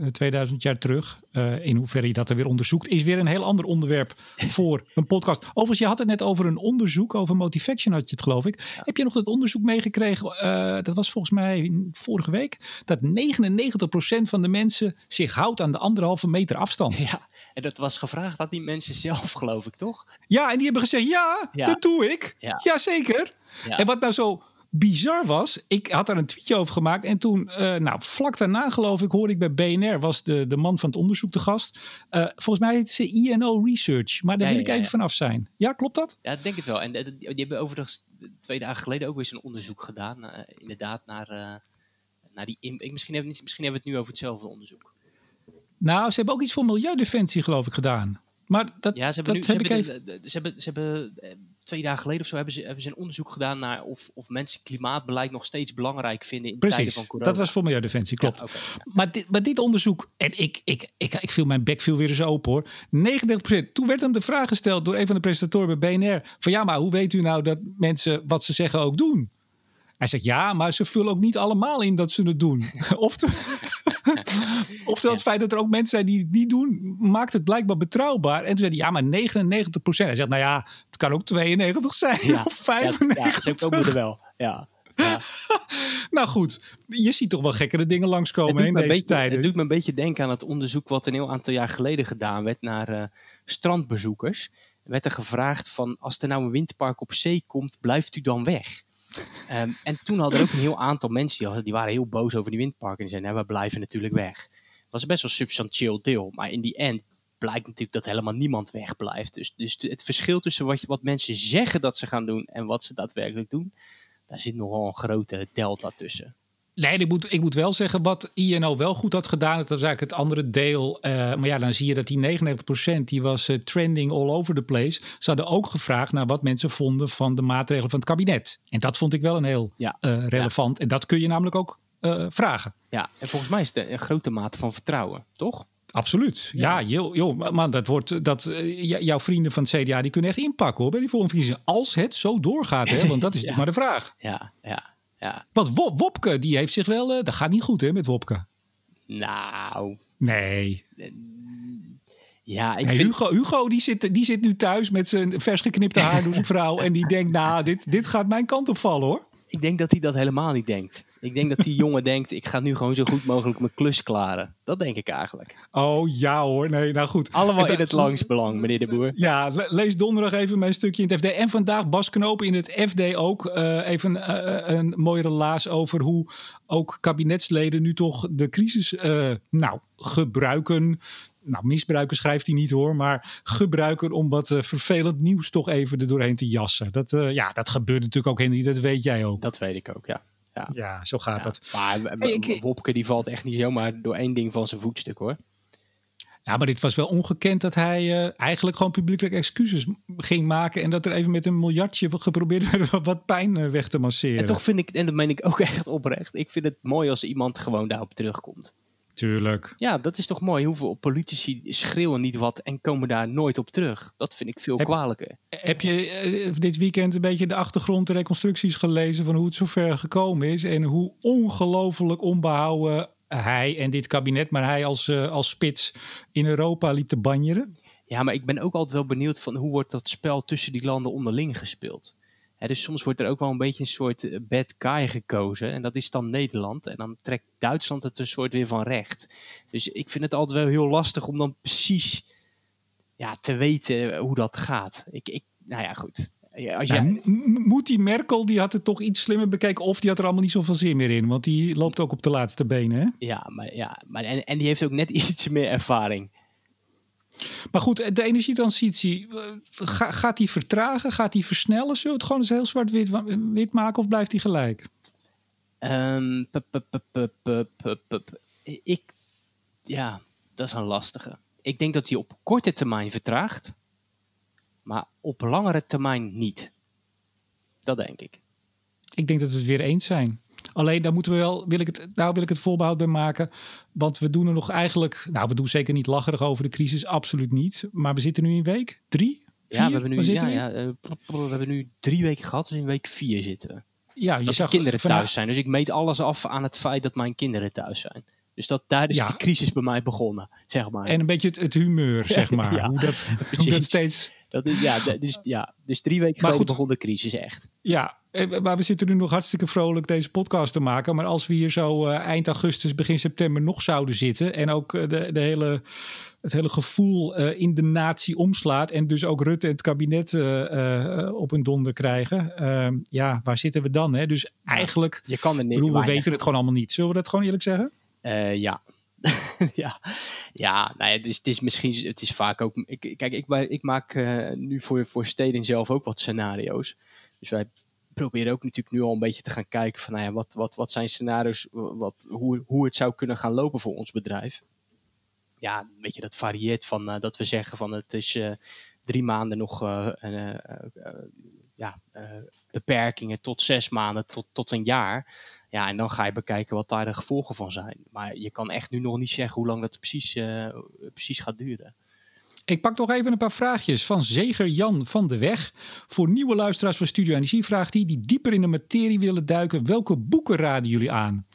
Speaker 1: uh, 2000 jaar terug. Uh, in hoeverre je dat er weer onderzoekt, is weer een heel ander onderwerp voor een podcast. Overigens, je had het net over een onderzoek, over Motivaction had je het geloof ik. Ja. Heb je nog dat onderzoek meegekregen, uh, dat was volgens mij vorige week, dat 99% van de mensen zich houdt aan de anderhalve meter afstand.
Speaker 2: Ja, en dat was gevraagd aan die mensen zelf, geloof ik, toch?
Speaker 1: Ja, en die hebben gezegd, ja, ja. dat doe ik. Ja. Jazeker. Ja. En wat nou zo bizar was, ik had daar een tweetje over gemaakt. En toen, uh, nou, vlak daarna geloof ik, hoorde ik bij BNR, was de, de man van het onderzoek de gast. Uh, volgens mij heet ze INO Research. Maar daar ja, wil ik ja, even ja. vanaf zijn. Ja, klopt dat?
Speaker 2: Ja, ik denk het wel. En uh, die hebben overigens twee dagen geleden ook weer een onderzoek gedaan. inderdaad, naar, naar die. Misschien hebben, misschien hebben we het nu over hetzelfde onderzoek.
Speaker 1: Nou, ze hebben ook iets voor Milieudefensie, geloof ik, gedaan. Maar dat,
Speaker 2: ja, ze hebben,
Speaker 1: dat
Speaker 2: nu, ze, hebben even... de, ze hebben, ze hebben twee dagen geleden of zo hebben ze, hebben ze een onderzoek gedaan naar of, of mensen klimaatbeleid nog steeds belangrijk vinden in
Speaker 1: Precies,
Speaker 2: tijden van corona.
Speaker 1: dat was voor Milieudefensie, klopt. Ja, okay, ja. maar, dit, maar dit onderzoek, en ik, ik, ik, ik viel mijn bek viel weer eens open hoor. 99%. Toen werd hem de vraag gesteld door een van de presentatoren bij BNR. Van ja, maar hoe weet u nou dat mensen wat ze zeggen ook doen? Hij zegt ja, maar ze vullen ook niet allemaal in dat ze het doen. Oftewel, Oftewel, het feit dat er ook mensen zijn die het niet doen, maakt het blijkbaar betrouwbaar. En toen zei hij, ja, maar 99 procent. Hij zegt, nou ja, het kan ook 92 zijn
Speaker 2: ja.
Speaker 1: of 95.
Speaker 2: Ja, ook wel, ja. Ja.
Speaker 1: nou goed, je ziet toch wel gekkere dingen langskomen in deze
Speaker 2: beetje,
Speaker 1: tijden.
Speaker 2: Het doet me een beetje denken aan het onderzoek wat een heel aantal jaar geleden gedaan werd naar uh, strandbezoekers. Er werd er gevraagd van, als er nou een windpark op zee komt, blijft u dan weg? Um, en toen hadden er ook een heel aantal mensen die, waren heel boos over die windparken. En die zeiden, nou, we blijven natuurlijk weg. Dat was best wel substantieel deel. Maar in die end blijkt natuurlijk dat helemaal niemand wegblijft. Dus, dus het verschil tussen wat, wat mensen zeggen dat ze gaan doen en wat ze daadwerkelijk doen, daar zit nogal een grote delta tussen.
Speaker 1: Nee, ik moet, ik moet wel zeggen wat INO wel goed had gedaan. Dat was eigenlijk het andere deel. Uh, maar ja, dan zie je dat die 99% die was uh, trending all over the place. Ze hadden ook gevraagd naar wat mensen vonden van de maatregelen van het kabinet. En dat vond ik wel een heel ja. uh, relevant. Ja. En dat kun je namelijk ook vragen.
Speaker 2: Ja, en volgens mij is het een grote mate van vertrouwen, toch?
Speaker 1: Absoluut. Ja, ja joh, joh, man, dat wordt dat jouw vrienden van het CDA die kunnen echt inpakken hoor bij die volgende verkiezingen. Als het zo doorgaat, hè? Want dat is natuurlijk maar de vraag.
Speaker 2: Ja, ja. Ja.
Speaker 1: Want Wop, Wopke, die heeft zich wel... Uh, dat gaat niet goed hè, met Wopke.
Speaker 2: Nou...
Speaker 1: Nee.
Speaker 2: Ja, ik
Speaker 1: nee,
Speaker 2: vind...
Speaker 1: Hugo, Hugo die, zit, die zit nu thuis met zijn vers geknipte haar door zijn vrouw. en die denkt, nou, dit, dit gaat mijn kant op vallen hoor.
Speaker 2: Ik denk dat hij dat helemaal niet denkt. Ik denk dat die jongen denkt, ik ga nu gewoon zo goed mogelijk mijn klus klaren. Dat denk ik eigenlijk.
Speaker 1: Oh ja hoor, nee, nou goed.
Speaker 2: Allemaal in het langsbelang, meneer de Boer.
Speaker 1: Ja, lees donderdag even mijn stukje in het FD. En vandaag Bas Knopen in het FD ook. Uh, even uh, een mooie relaas over hoe ook kabinetsleden nu toch de crisis uh, nou, gebruiken nou, misbruiken schrijft hij niet hoor, maar gebruiken om wat uh, vervelend nieuws toch even er doorheen te jassen. Dat, uh, ja, dat gebeurt natuurlijk ook, Henry, dat weet jij ook.
Speaker 2: Dat weet ik ook, ja.
Speaker 1: Ja, ja zo gaat
Speaker 2: ja.
Speaker 1: dat.
Speaker 2: Maar hey, ik, Wopke die valt echt niet zomaar door één ding van zijn voetstuk hoor.
Speaker 1: Ja, maar dit was wel ongekend dat hij uh, eigenlijk gewoon publiekelijk excuses ging maken. En dat er even met een miljardje geprobeerd werd wat pijn weg te masseren.
Speaker 2: En toch vind ik, en dat meen ik ook echt oprecht, ik vind het mooi als iemand gewoon daarop terugkomt.
Speaker 1: Tuurlijk.
Speaker 2: Ja, dat is toch mooi. Hoeveel politici schreeuwen niet wat en komen daar nooit op terug. Dat vind ik veel
Speaker 1: heb,
Speaker 2: kwalijker.
Speaker 1: Heb je uh, dit weekend een beetje de achtergrond, de reconstructies gelezen van hoe het zover gekomen is en hoe ongelooflijk onbehouden hij en dit kabinet, maar hij als, uh, als spits in Europa liep te banjeren?
Speaker 2: Ja, maar ik ben ook altijd wel benieuwd van hoe wordt dat spel tussen die landen onderling gespeeld. Dus soms wordt er ook wel een beetje een soort bad guy gekozen. En dat is dan Nederland. En dan trekt Duitsland het een soort weer van recht. Dus ik vind het altijd wel heel lastig om dan precies ja, te weten hoe dat gaat. Ik, ik, nou ja, goed.
Speaker 1: Als jij... nou, moet die Merkel, die had het toch iets slimmer bekeken. Of die had er allemaal niet zoveel zin meer in. Want die loopt ook op de laatste benen. Hè?
Speaker 2: Ja, maar, ja maar, en, en die heeft ook net iets meer ervaring.
Speaker 1: Maar goed, de energietransitie, gaat die vertragen? Gaat die versnellen? Zullen we het gewoon eens heel zwart-wit wit maken of blijft die gelijk?
Speaker 2: Um, ik, ja, dat is een lastige. Ik denk dat die op korte termijn vertraagt, maar op langere termijn niet. Dat denk ik.
Speaker 1: Ik denk dat we het weer eens zijn. Alleen daar moeten we wel, wil ik het, nou wil ik het voorbehoud bij maken. Want we doen er nog eigenlijk, nou we doen zeker niet lacherig over de crisis, absoluut niet. Maar we zitten nu in week drie, vier?
Speaker 2: Ja, we hebben nu, ja, ja, uh, we hebben nu drie weken gehad, dus in week vier zitten we.
Speaker 1: Ja, je
Speaker 2: dat
Speaker 1: zag
Speaker 2: de kinderen thuis zijn. Dus ik meet alles af aan het feit dat mijn kinderen thuis zijn. Dus dat, daar is
Speaker 1: Ja.
Speaker 2: de crisis bij mij begonnen, zeg maar.
Speaker 1: En een beetje het, het humeur, zeg maar.
Speaker 2: Ja,
Speaker 1: hoe, dat, hoe dat steeds...
Speaker 2: Dat is, ja, dat- dus, ja, dus drie weken
Speaker 1: Maar
Speaker 2: geleden
Speaker 1: goed.
Speaker 2: begon de crisis echt.
Speaker 1: Ja, eh, maar we zitten nu nog hartstikke vrolijk deze podcast te maken. Maar als we hier zo eh, eind augustus, begin september nog zouden zitten... en ook eh, de, de hele, het hele gevoel eh, in de natie omslaat... en dus ook Rutte en het kabinet eh, eh, op hun donder krijgen... eh, ja, waar zitten we dan? Hè? Dus eigenlijk,
Speaker 2: Je kan er niet.
Speaker 1: bedoel, we weten het gewoon allemaal niet. Zullen we dat gewoon eerlijk zeggen?
Speaker 2: Eh, ja. ja, ja nou ja, het, is, het is misschien, het is vaak ook. Ik, kijk, ik, maak eh, nu voor, voor steden zelf ook wat scenario's. Dus wij proberen ook natuurlijk nu al een beetje te gaan kijken van, nou ja, wat, wat, wat zijn scenario's, wat, hoe, hoe het zou kunnen gaan lopen voor ons bedrijf. Ja, weet je, dat varieert van eh, dat we zeggen van het is eh, drie maanden nog eh, ja, beperkingen tot zes maanden tot, tot een jaar. Ja, en dan ga je bekijken wat daar de gevolgen van zijn. Maar je kan echt nu nog niet zeggen hoe lang dat precies, precies gaat duren.
Speaker 1: Ik pak nog even een paar vraagjes van Zeger Jan van de Weg. Voor nieuwe luisteraars van Studio Energie vraagt hij... die dieper in de materie willen duiken... welke boeken raden jullie aan?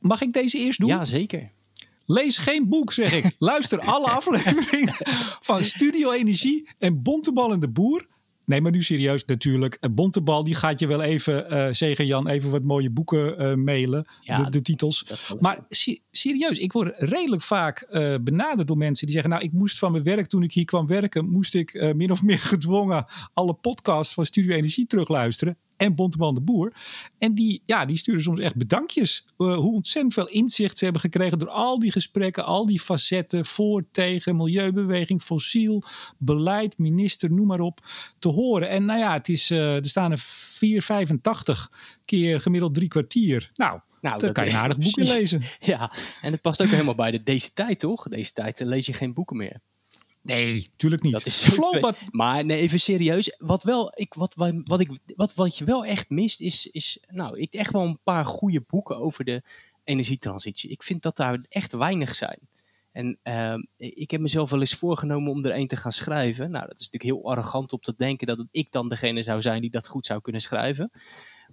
Speaker 1: Mag ik deze eerst doen?
Speaker 2: Ja, zeker.
Speaker 1: Lees geen boek, zeg ik. Luister alle afleveringen van Studio Energie en Bontebal en de Boer. Nee, maar nu serieus natuurlijk. Eh, Bontebal die gaat je wel even, eh Zeger Jan, even wat mooie boeken eh, mailen.
Speaker 2: Ja,
Speaker 1: de, de titels. Maar se- serieus, ik word redelijk vaak benaderd door mensen die zeggen... nou, ik moest van mijn werk, toen ik hier kwam werken... moest ik min of meer gedwongen alle podcasts van Studio Energie terugluisteren. En Bonteman de Boer. En die, ja, die sturen soms echt bedankjes. eh, hoe ontzettend veel inzicht ze hebben gekregen... door al die gesprekken, al die facetten... voor, tegen, milieubeweging, fossiel, beleid, minister, noem maar op... te horen. En nou ja, het is, eh, er staan er 4,85 keer gemiddeld drie kwartier. Nou,
Speaker 2: Nou,
Speaker 1: dan
Speaker 2: dat-
Speaker 1: kan je een aardig boekje lezen.
Speaker 2: Ja, en het past ook helemaal bij de, deze tijd, toch? Deze tijd eh, lees je geen boeken meer.
Speaker 1: Nee, tuurlijk niet.
Speaker 2: Dat is
Speaker 1: Flowbad,
Speaker 2: Maar nee, even serieus. Wat, wel, ik, wat, wat, wat, ik, wat, wat je wel echt mist, is, is nou, ik, echt wel een paar goede boeken over de energietransitie. Ik vind dat daar echt weinig zijn. En ehm, ik heb mezelf wel eens voorgenomen om er een te gaan schrijven. Nou, dat is natuurlijk heel arrogant om te denken dat ik dan degene zou zijn die dat goed zou kunnen schrijven.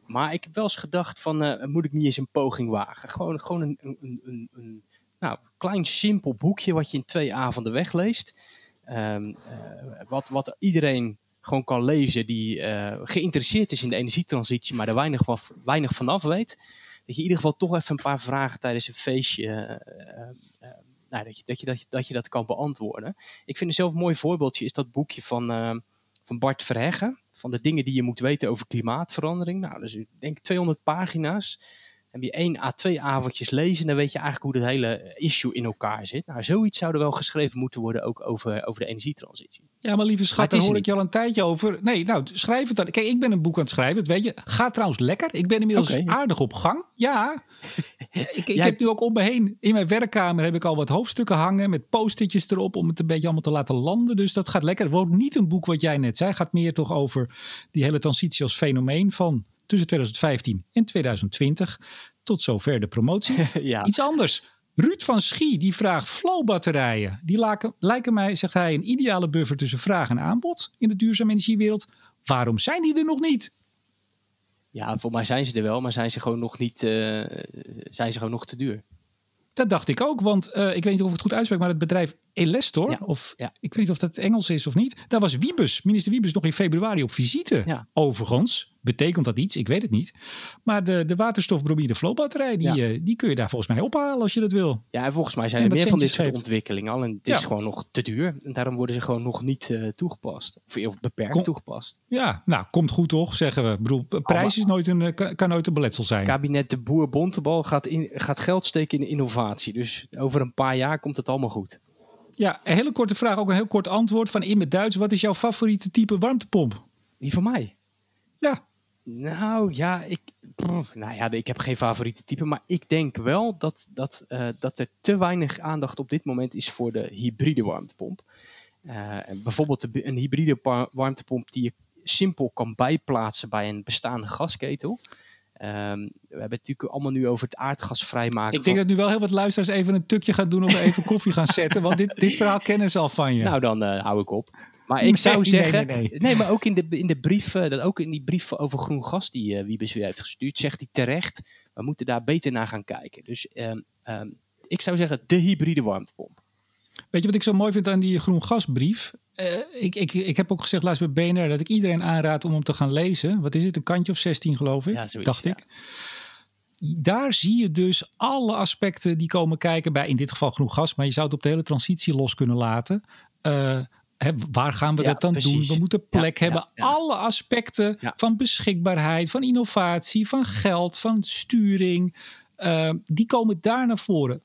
Speaker 2: Maar ik heb wel eens gedacht van, eh, moet ik niet eens een poging wagen? Gewoon, gewoon een, een, een, een nou, klein simpel boekje wat je in twee avonden wegleest. Ehm, eh, wat, wat iedereen gewoon kan lezen die eh, geïnteresseerd is in de energietransitie, maar er weinig, van, weinig vanaf weet. dat je in ieder geval toch even een paar vragen tijdens een feestje. nou, dat, je, dat, je, dat, je, dat je dat kan beantwoorden. Ik vind zelf een mooi voorbeeldje is dat boekje van, van Bart Verheggen. Van de dingen die je moet weten over klimaatverandering. Nou, dus ik denk 200 pagina's heb je één à twee avondjes lezen, dan weet je eigenlijk hoe het hele issue in elkaar zit. Nou, zoiets zou er wel geschreven moeten worden ook over, over de energietransitie.
Speaker 1: Ja, maar lieve schat, daar hoor ik je al een tijdje over. Nee, nou, schrijf het dan. Kijk, ik ben een boek aan het schrijven, dat weet je. Gaat trouwens lekker. Ik ben inmiddels aardig op gang. Ja, ik, ik heb nu ook om me heen, in mijn werkkamer heb ik al wat hoofdstukken hangen met post-itjes erop om het een beetje allemaal te laten landen. Dus dat gaat lekker. Het wordt niet een boek wat jij net zei. Het gaat meer toch over die hele transitie als fenomeen van tussen 2015 en 2020. Tot zover de promotie. ja. Iets anders. Ruud van Schie die vraagt flowbatterijen. Die lijken, lijken mij, zegt hij, een ideale buffer tussen vraag en aanbod in de duurzame energiewereld. Waarom zijn die er nog niet?
Speaker 2: Ja, voor mij zijn ze er wel, maar zijn ze gewoon nog niet, uh, zijn ze gewoon nog te duur.
Speaker 1: Dat dacht ik ook, want uh, ik weet niet of ik het goed uitspreek, maar het bedrijf Elestor, of ik weet niet of dat Engels is of niet, daar was Wiebes, minister Wiebes, nog in februari op visite. Ja. Overigens, betekent dat iets? Ik weet het niet. Maar de, de waterstofbromide flowbatterij, die, uh, die kun je daar volgens mij ophalen als je dat wil.
Speaker 2: Ja, en volgens mij zijn er meer van dit soort ontwikkelingen al. En het is gewoon nog te duur. En daarom worden ze gewoon nog niet uh, toegepast. Of, beperkt toegepast.
Speaker 1: Ja, nou, komt goed toch, zeggen we. Ik bedoel, prijs is nooit een, kan, nooit een beletsel zijn.
Speaker 2: Kabinet De Boer Bontebal gaat, in, gaat geld steken in innovatie. Dus over een paar jaar komt het allemaal goed.
Speaker 1: Ja, een hele korte vraag, ook een heel kort antwoord van in het Duits. Wat is jouw favoriete type warmtepomp?
Speaker 2: Die van mij?
Speaker 1: Ja.
Speaker 2: Nou ja, ik, nou ja, ik heb geen favoriete type, maar ik denk wel dat, dat, uh, dat er te weinig aandacht op dit moment is voor de hybride warmtepomp. Uh, bijvoorbeeld een hybride warmtepomp die je simpel kan bijplaatsen bij een bestaande gasketel. Um, we hebben het natuurlijk allemaal nu over het aardgas vrijmaken.
Speaker 1: Ik denk dat nu wel heel wat luisteraars even een tukje gaan doen of even koffie gaan zetten. Want dit, dit verhaal kennen ze al van je.
Speaker 2: Nou, dan uh, hou ik op. Maar ik zou zeggen, nee, nee, nee, maar ook in de, in de brief, uh, dat ook in die brief over groen gas die uh, Wiebes weer heeft gestuurd, zegt hij terecht, we moeten daar beter naar gaan kijken. Dus um, um, ik zou zeggen, de hybride warmtepomp.
Speaker 1: Weet je wat ik zo mooi vind aan die groen gasbrief? Uh, ik, ik, ik heb ook gezegd laatst bij BNR dat ik iedereen aanraad om hem te gaan lezen. Wat is het, een kantje of 16 geloof ik? Ja, zoiets, dacht ja. ik daar zie je dus alle aspecten die komen kijken bij in dit geval groen gas, maar je zou het op de hele transitie los kunnen laten. Uh, waar gaan we dat dan doen? We moeten plek hebben. Alle aspecten van beschikbaarheid, van innovatie, van geld, van sturing. Uh, die komen daar naar voren.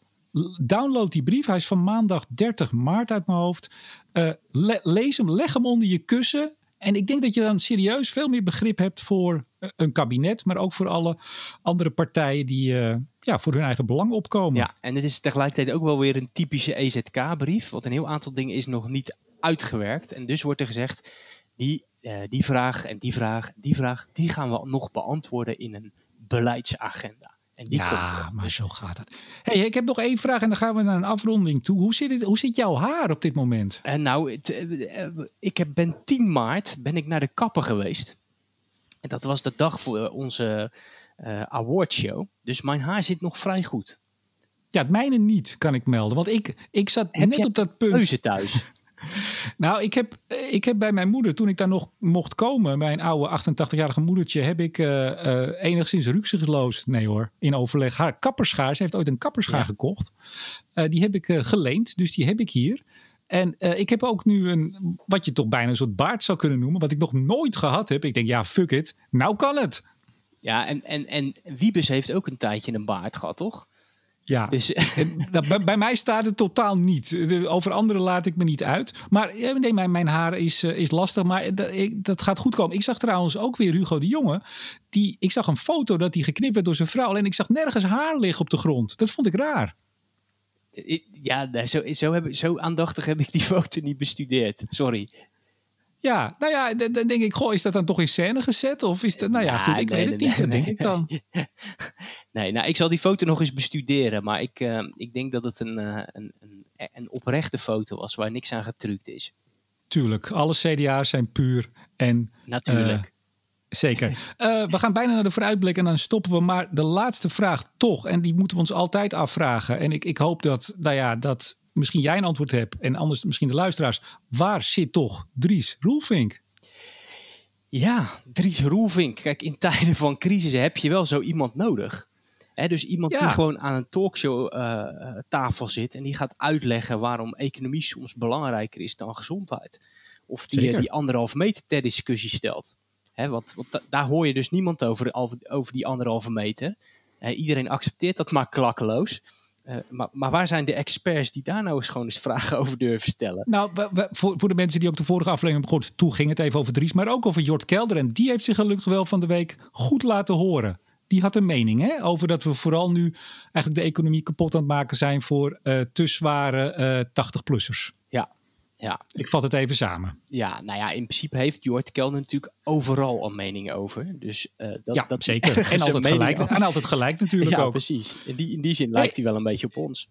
Speaker 1: Download die brief. Hij is van maandag 30 maart uit mijn hoofd. Uh, le lees hem, leg hem onder je kussen. En ik denk dat je dan serieus veel meer begrip hebt voor een kabinet, maar ook voor alle andere partijen die uh, ja, voor hun eigen belang opkomen.
Speaker 2: Ja, en het is tegelijkertijd ook wel weer een typische EZK-brief, want een heel aantal dingen is nog niet uitgewerkt. En dus wordt er gezegd, die, uh, die vraag en die vraag en die vraag, die gaan we nog beantwoorden in een beleidsagenda. En die
Speaker 1: ja, maar zo gaat het. Hey, ik heb nog één vraag en dan gaan we naar een afronding toe. Hoe zit, het, hoe zit jouw haar op dit moment?
Speaker 2: En nou, het, uh, ik heb, ben 10 maart ben ik naar de kapper geweest. En dat was de dag voor onze uh, awardshow. Dus mijn haar zit nog vrij goed.
Speaker 1: Ja, het mijne niet, kan ik melden. Want ik, ik zat heb net op dat punt.
Speaker 2: thuis?
Speaker 1: Nou, ik heb, ik heb bij mijn moeder, toen ik daar nog mocht komen, mijn oude 88-jarige moedertje, heb ik uh, uh, enigszins rukzichtloos, nee hoor, in overleg, haar kapperschaar. Ze heeft ooit een kapperschaar ja. gekocht. Uh, die heb ik geleend, dus die heb ik hier. En ik heb ook nu een, wat je toch bijna een soort baard zou kunnen noemen, wat ik nog nooit gehad heb. Ik denk, ja, fuck it, nou kan het.
Speaker 2: Ja, en, en, en Wiebes heeft ook een tijdje een baard gehad, toch?
Speaker 1: Ja, dus, bij, bij, mij staat het totaal niet. Over anderen laat ik me niet uit. Maar nee, mijn, mijn haar is, is lastig, maar dat, ik, dat gaat goed komen. Ik zag trouwens ook weer Hugo de Jonge. Die, ik zag een foto dat hij geknipt werd door zijn vrouw. En ik zag nergens haar liggen op de grond. Dat vond ik raar.
Speaker 2: Ja, zo, zo, heb, zo aandachtig heb ik die foto niet bestudeerd. Sorry.
Speaker 1: Ja, nou ja, dan denk ik, goh, is dat dan toch in scène gezet? Of is dat, nou ja, goed, ik weet het niet, dat denk ik dan.
Speaker 2: Nee, nou, ik zal die foto nog eens bestuderen, maar ik, uh, ik denk dat het een, uh, een, een, een, oprechte foto was waar niks aan getrukt is.
Speaker 1: Tuurlijk, alle CDA's zijn puur en...
Speaker 2: Natuurlijk. Uh,
Speaker 1: zeker. we gaan bijna naar de vooruitblik en dan stoppen we. Maar de laatste vraag toch, en die moeten we ons altijd afvragen. En ik, ik hoop dat, nou ja, dat misschien jij een antwoord hebt en anders misschien de luisteraars. Waar zit toch Dries Roelvink?
Speaker 2: Ja, Dries Roelvink. Kijk, in tijden van crisis heb je wel zo iemand nodig. Dus iemand die gewoon aan een talkshow uh, tafel zit en die gaat uitleggen waarom economie soms belangrijker is dan gezondheid. Of die, die anderhalve meter ter discussie stelt. Hè, want, want daar hoor je dus niemand over, over die anderhalve meter. iedereen accepteert dat maar klakkeloos. Uh, maar, maar, waar zijn de experts die daar nou eens gewoon eens vragen over durven stellen?
Speaker 1: Nou, we, voor, voor de mensen die ook de vorige aflevering hebben gehoord, toen ging het even over Dries, maar ook over Jort Kelder. En die heeft zich gelukkig wel van de week goed laten horen. Die had een mening hè, over dat we vooral nu eigenlijk de economie kapot aan het maken zijn voor uh, te zware uh, eh, 80-plussers.
Speaker 2: Ja, ja.
Speaker 1: Ik vat het even samen.
Speaker 2: Ja, nou ja, in principe heeft Jort Kelder natuurlijk overal een mening over. Dus, uh, dat,
Speaker 1: ja,
Speaker 2: dat
Speaker 1: zeker. En altijd, gelijk, en altijd gelijk natuurlijk
Speaker 2: ja,
Speaker 1: ook.
Speaker 2: precies. In die, in die zin lijkt hij wel een beetje op ons.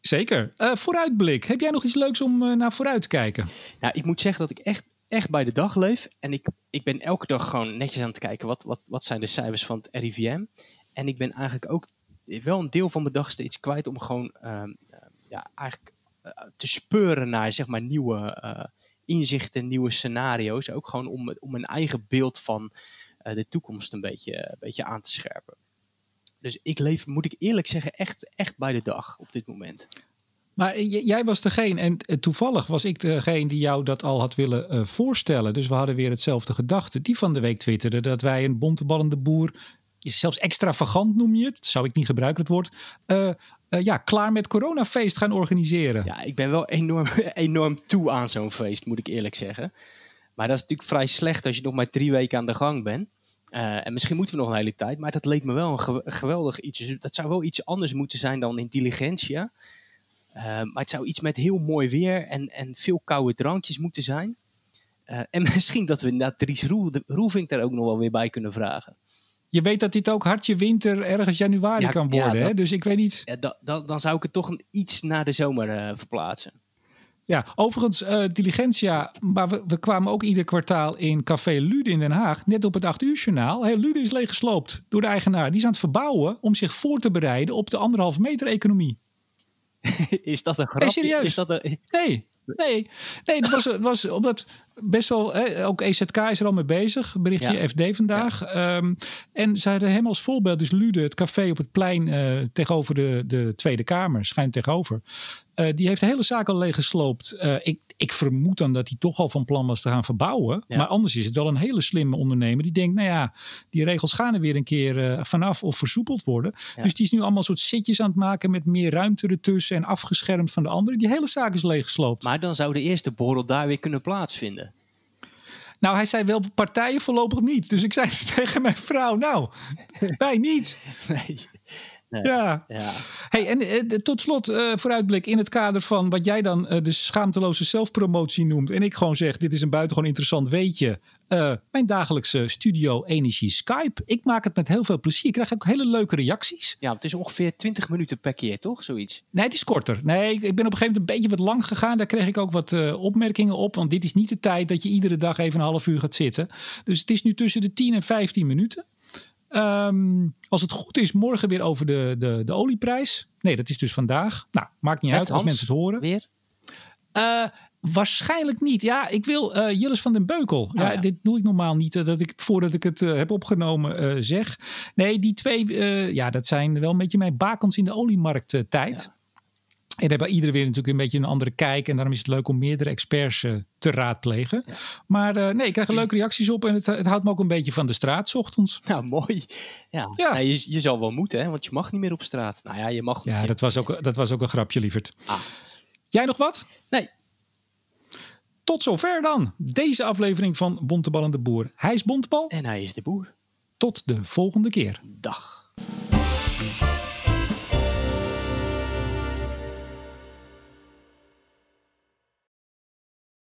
Speaker 1: Zeker. Uh, vooruitblik. Heb jij nog iets leuks om uh, naar vooruit te kijken?
Speaker 2: Nou, ik moet zeggen dat ik echt, echt bij de dag leef. En ik, ik ben elke dag gewoon netjes aan het kijken. Wat, wat, wat zijn de cijfers van het RIVM? En ik ben eigenlijk ook wel een deel van mijn dag steeds kwijt om gewoon uh, ja, eigenlijk eh, te speuren naar zeg maar, nieuwe eh, inzichten, nieuwe scenario's. Ook gewoon om, om een eigen beeld van eh, de toekomst een beetje, een beetje aan te scherpen. Dus ik leef, moet ik eerlijk zeggen, echt, echt bij de dag op dit moment.
Speaker 1: Maar jij was degene, en toevallig was ik degene die jou dat al had willen voorstellen. Dus we hadden weer hetzelfde gedachte. Die van de week twitterde dat wij een bonteballende boer, zelfs extravagant noem je het, zou ik niet gebruiken het woord, ja, klaar met coronafeest gaan organiseren.
Speaker 2: Ja, ik ben wel enorm, enorm toe aan zo'n feest, moet ik eerlijk zeggen. Maar dat is natuurlijk vrij slecht als je nog maar drie weken aan de gang bent. En misschien moeten we nog een hele tijd, maar dat leek me wel een geweldig iets. Dus dat zou wel iets anders moeten zijn dan Intelligentia. Uh, maar het zou iets met heel mooi weer en, en veel koude drankjes moeten zijn. Uh, en misschien dat we na Dries Roelvink daar ook nog wel weer bij kunnen vragen
Speaker 1: je weet dat dit ook hartje winter ergens januari kan worden. hè? Dus ik weet niet.
Speaker 2: Ja, dan, dan zou ik het toch een, iets naar de zomer uh, verplaatsen.
Speaker 1: Ja, overigens, uh, Diligentia, maar we, we, kwamen ook ieder kwartaal in Café Lude in Den Haag, net op het 8 uur journaal. Hey, Lude is leeggesloopt door de eigenaar. Die is aan het verbouwen om zich voor te bereiden op de anderhalve meter economie.
Speaker 2: Is dat een grapje?
Speaker 1: Hey, serieus?
Speaker 2: Is dat een...
Speaker 1: Nee, nee, nee, het was, was omdat best wel, hè, ook EZK is er al mee bezig. Berichtje FD vandaag. Ehm, en ze hadden hem als voorbeeld, dus Lude, het café op het plein uh, tegenover de, de Tweede Kamer, schijnt tegenover. Uh, die heeft de hele zaak al leeggesloopt. Uh, ik, ik vermoed dan dat hij toch al van plan was te gaan verbouwen. Maar anders is het wel een hele slimme ondernemer. Die denkt, nou ja, die regels gaan er weer een keer vanaf of versoepeld worden. Dus die is nu allemaal soort zitjes aan het maken met meer ruimte ertussen en afgeschermd van de anderen. Die hele zaak is leeggesloopt.
Speaker 2: Maar dan zou de eerste borrel daar weer kunnen plaatsvinden.
Speaker 1: Nou, hij zei wel partijen voorlopig niet. Dus ik zei tegen mijn vrouw, nou, wij niet.
Speaker 2: Nee.
Speaker 1: Ja. ja. Hey, en eh, tot slot uh, vooruitblik in het kader van wat jij dan uh, de schaamteloze zelfpromotie noemt. En ik gewoon zeg, dit is een buitengewoon interessant weetje. mijn dagelijkse studio Energie Skype. Ik maak het met heel veel plezier. Ik krijg ook hele leuke reacties.
Speaker 2: Ja, het is ongeveer 20 minuten per keer, toch? Zoiets.
Speaker 1: Nee, het is korter. Nee, ik ben op een gegeven moment een beetje wat lang gegaan. Daar kreeg ik ook wat opmerkingen op. Want dit is niet de tijd dat je iedere dag even een half uur gaat zitten. Dus het is nu tussen de 10 en 15 minuten. Um, als het goed is, morgen weer over de, de, de olieprijs. Nee, dat is dus vandaag. Nou, maakt niet uit als mensen het horen.
Speaker 2: Weer?
Speaker 1: Uh, waarschijnlijk niet. Ja, ik wil uh, Jillis van den Beukel. Oh, ja, Dit doe ik normaal niet, uh, dat ik voordat ik het heb opgenomen zeg. Nee, die twee, ja, dat zijn wel een beetje mijn bakens in de oliemarkt tijd. Ja. En hebben iedereen weer natuurlijk een beetje een andere kijk. En daarom is het leuk om meerdere experts uh, te raadplegen. Maar uh, nee, ik krijg er leuke reacties op. En het, het, houdt me ook een beetje van de straat, s ochtends.
Speaker 2: Nou, mooi. Ja, ja. Nou, je, je zal wel moeten, hè? want je mag niet meer op straat. Nou ja, je mag.
Speaker 1: Ja, dat was, ook, dat was ook een grapje, lieverd. Ah. Jij nog wat?
Speaker 2: Nee.
Speaker 1: Tot zover dan. Deze aflevering van Bontebal en de Boer. Hij is Bontebal.
Speaker 2: En hij is de boer.
Speaker 1: Tot de volgende keer.
Speaker 2: Dag.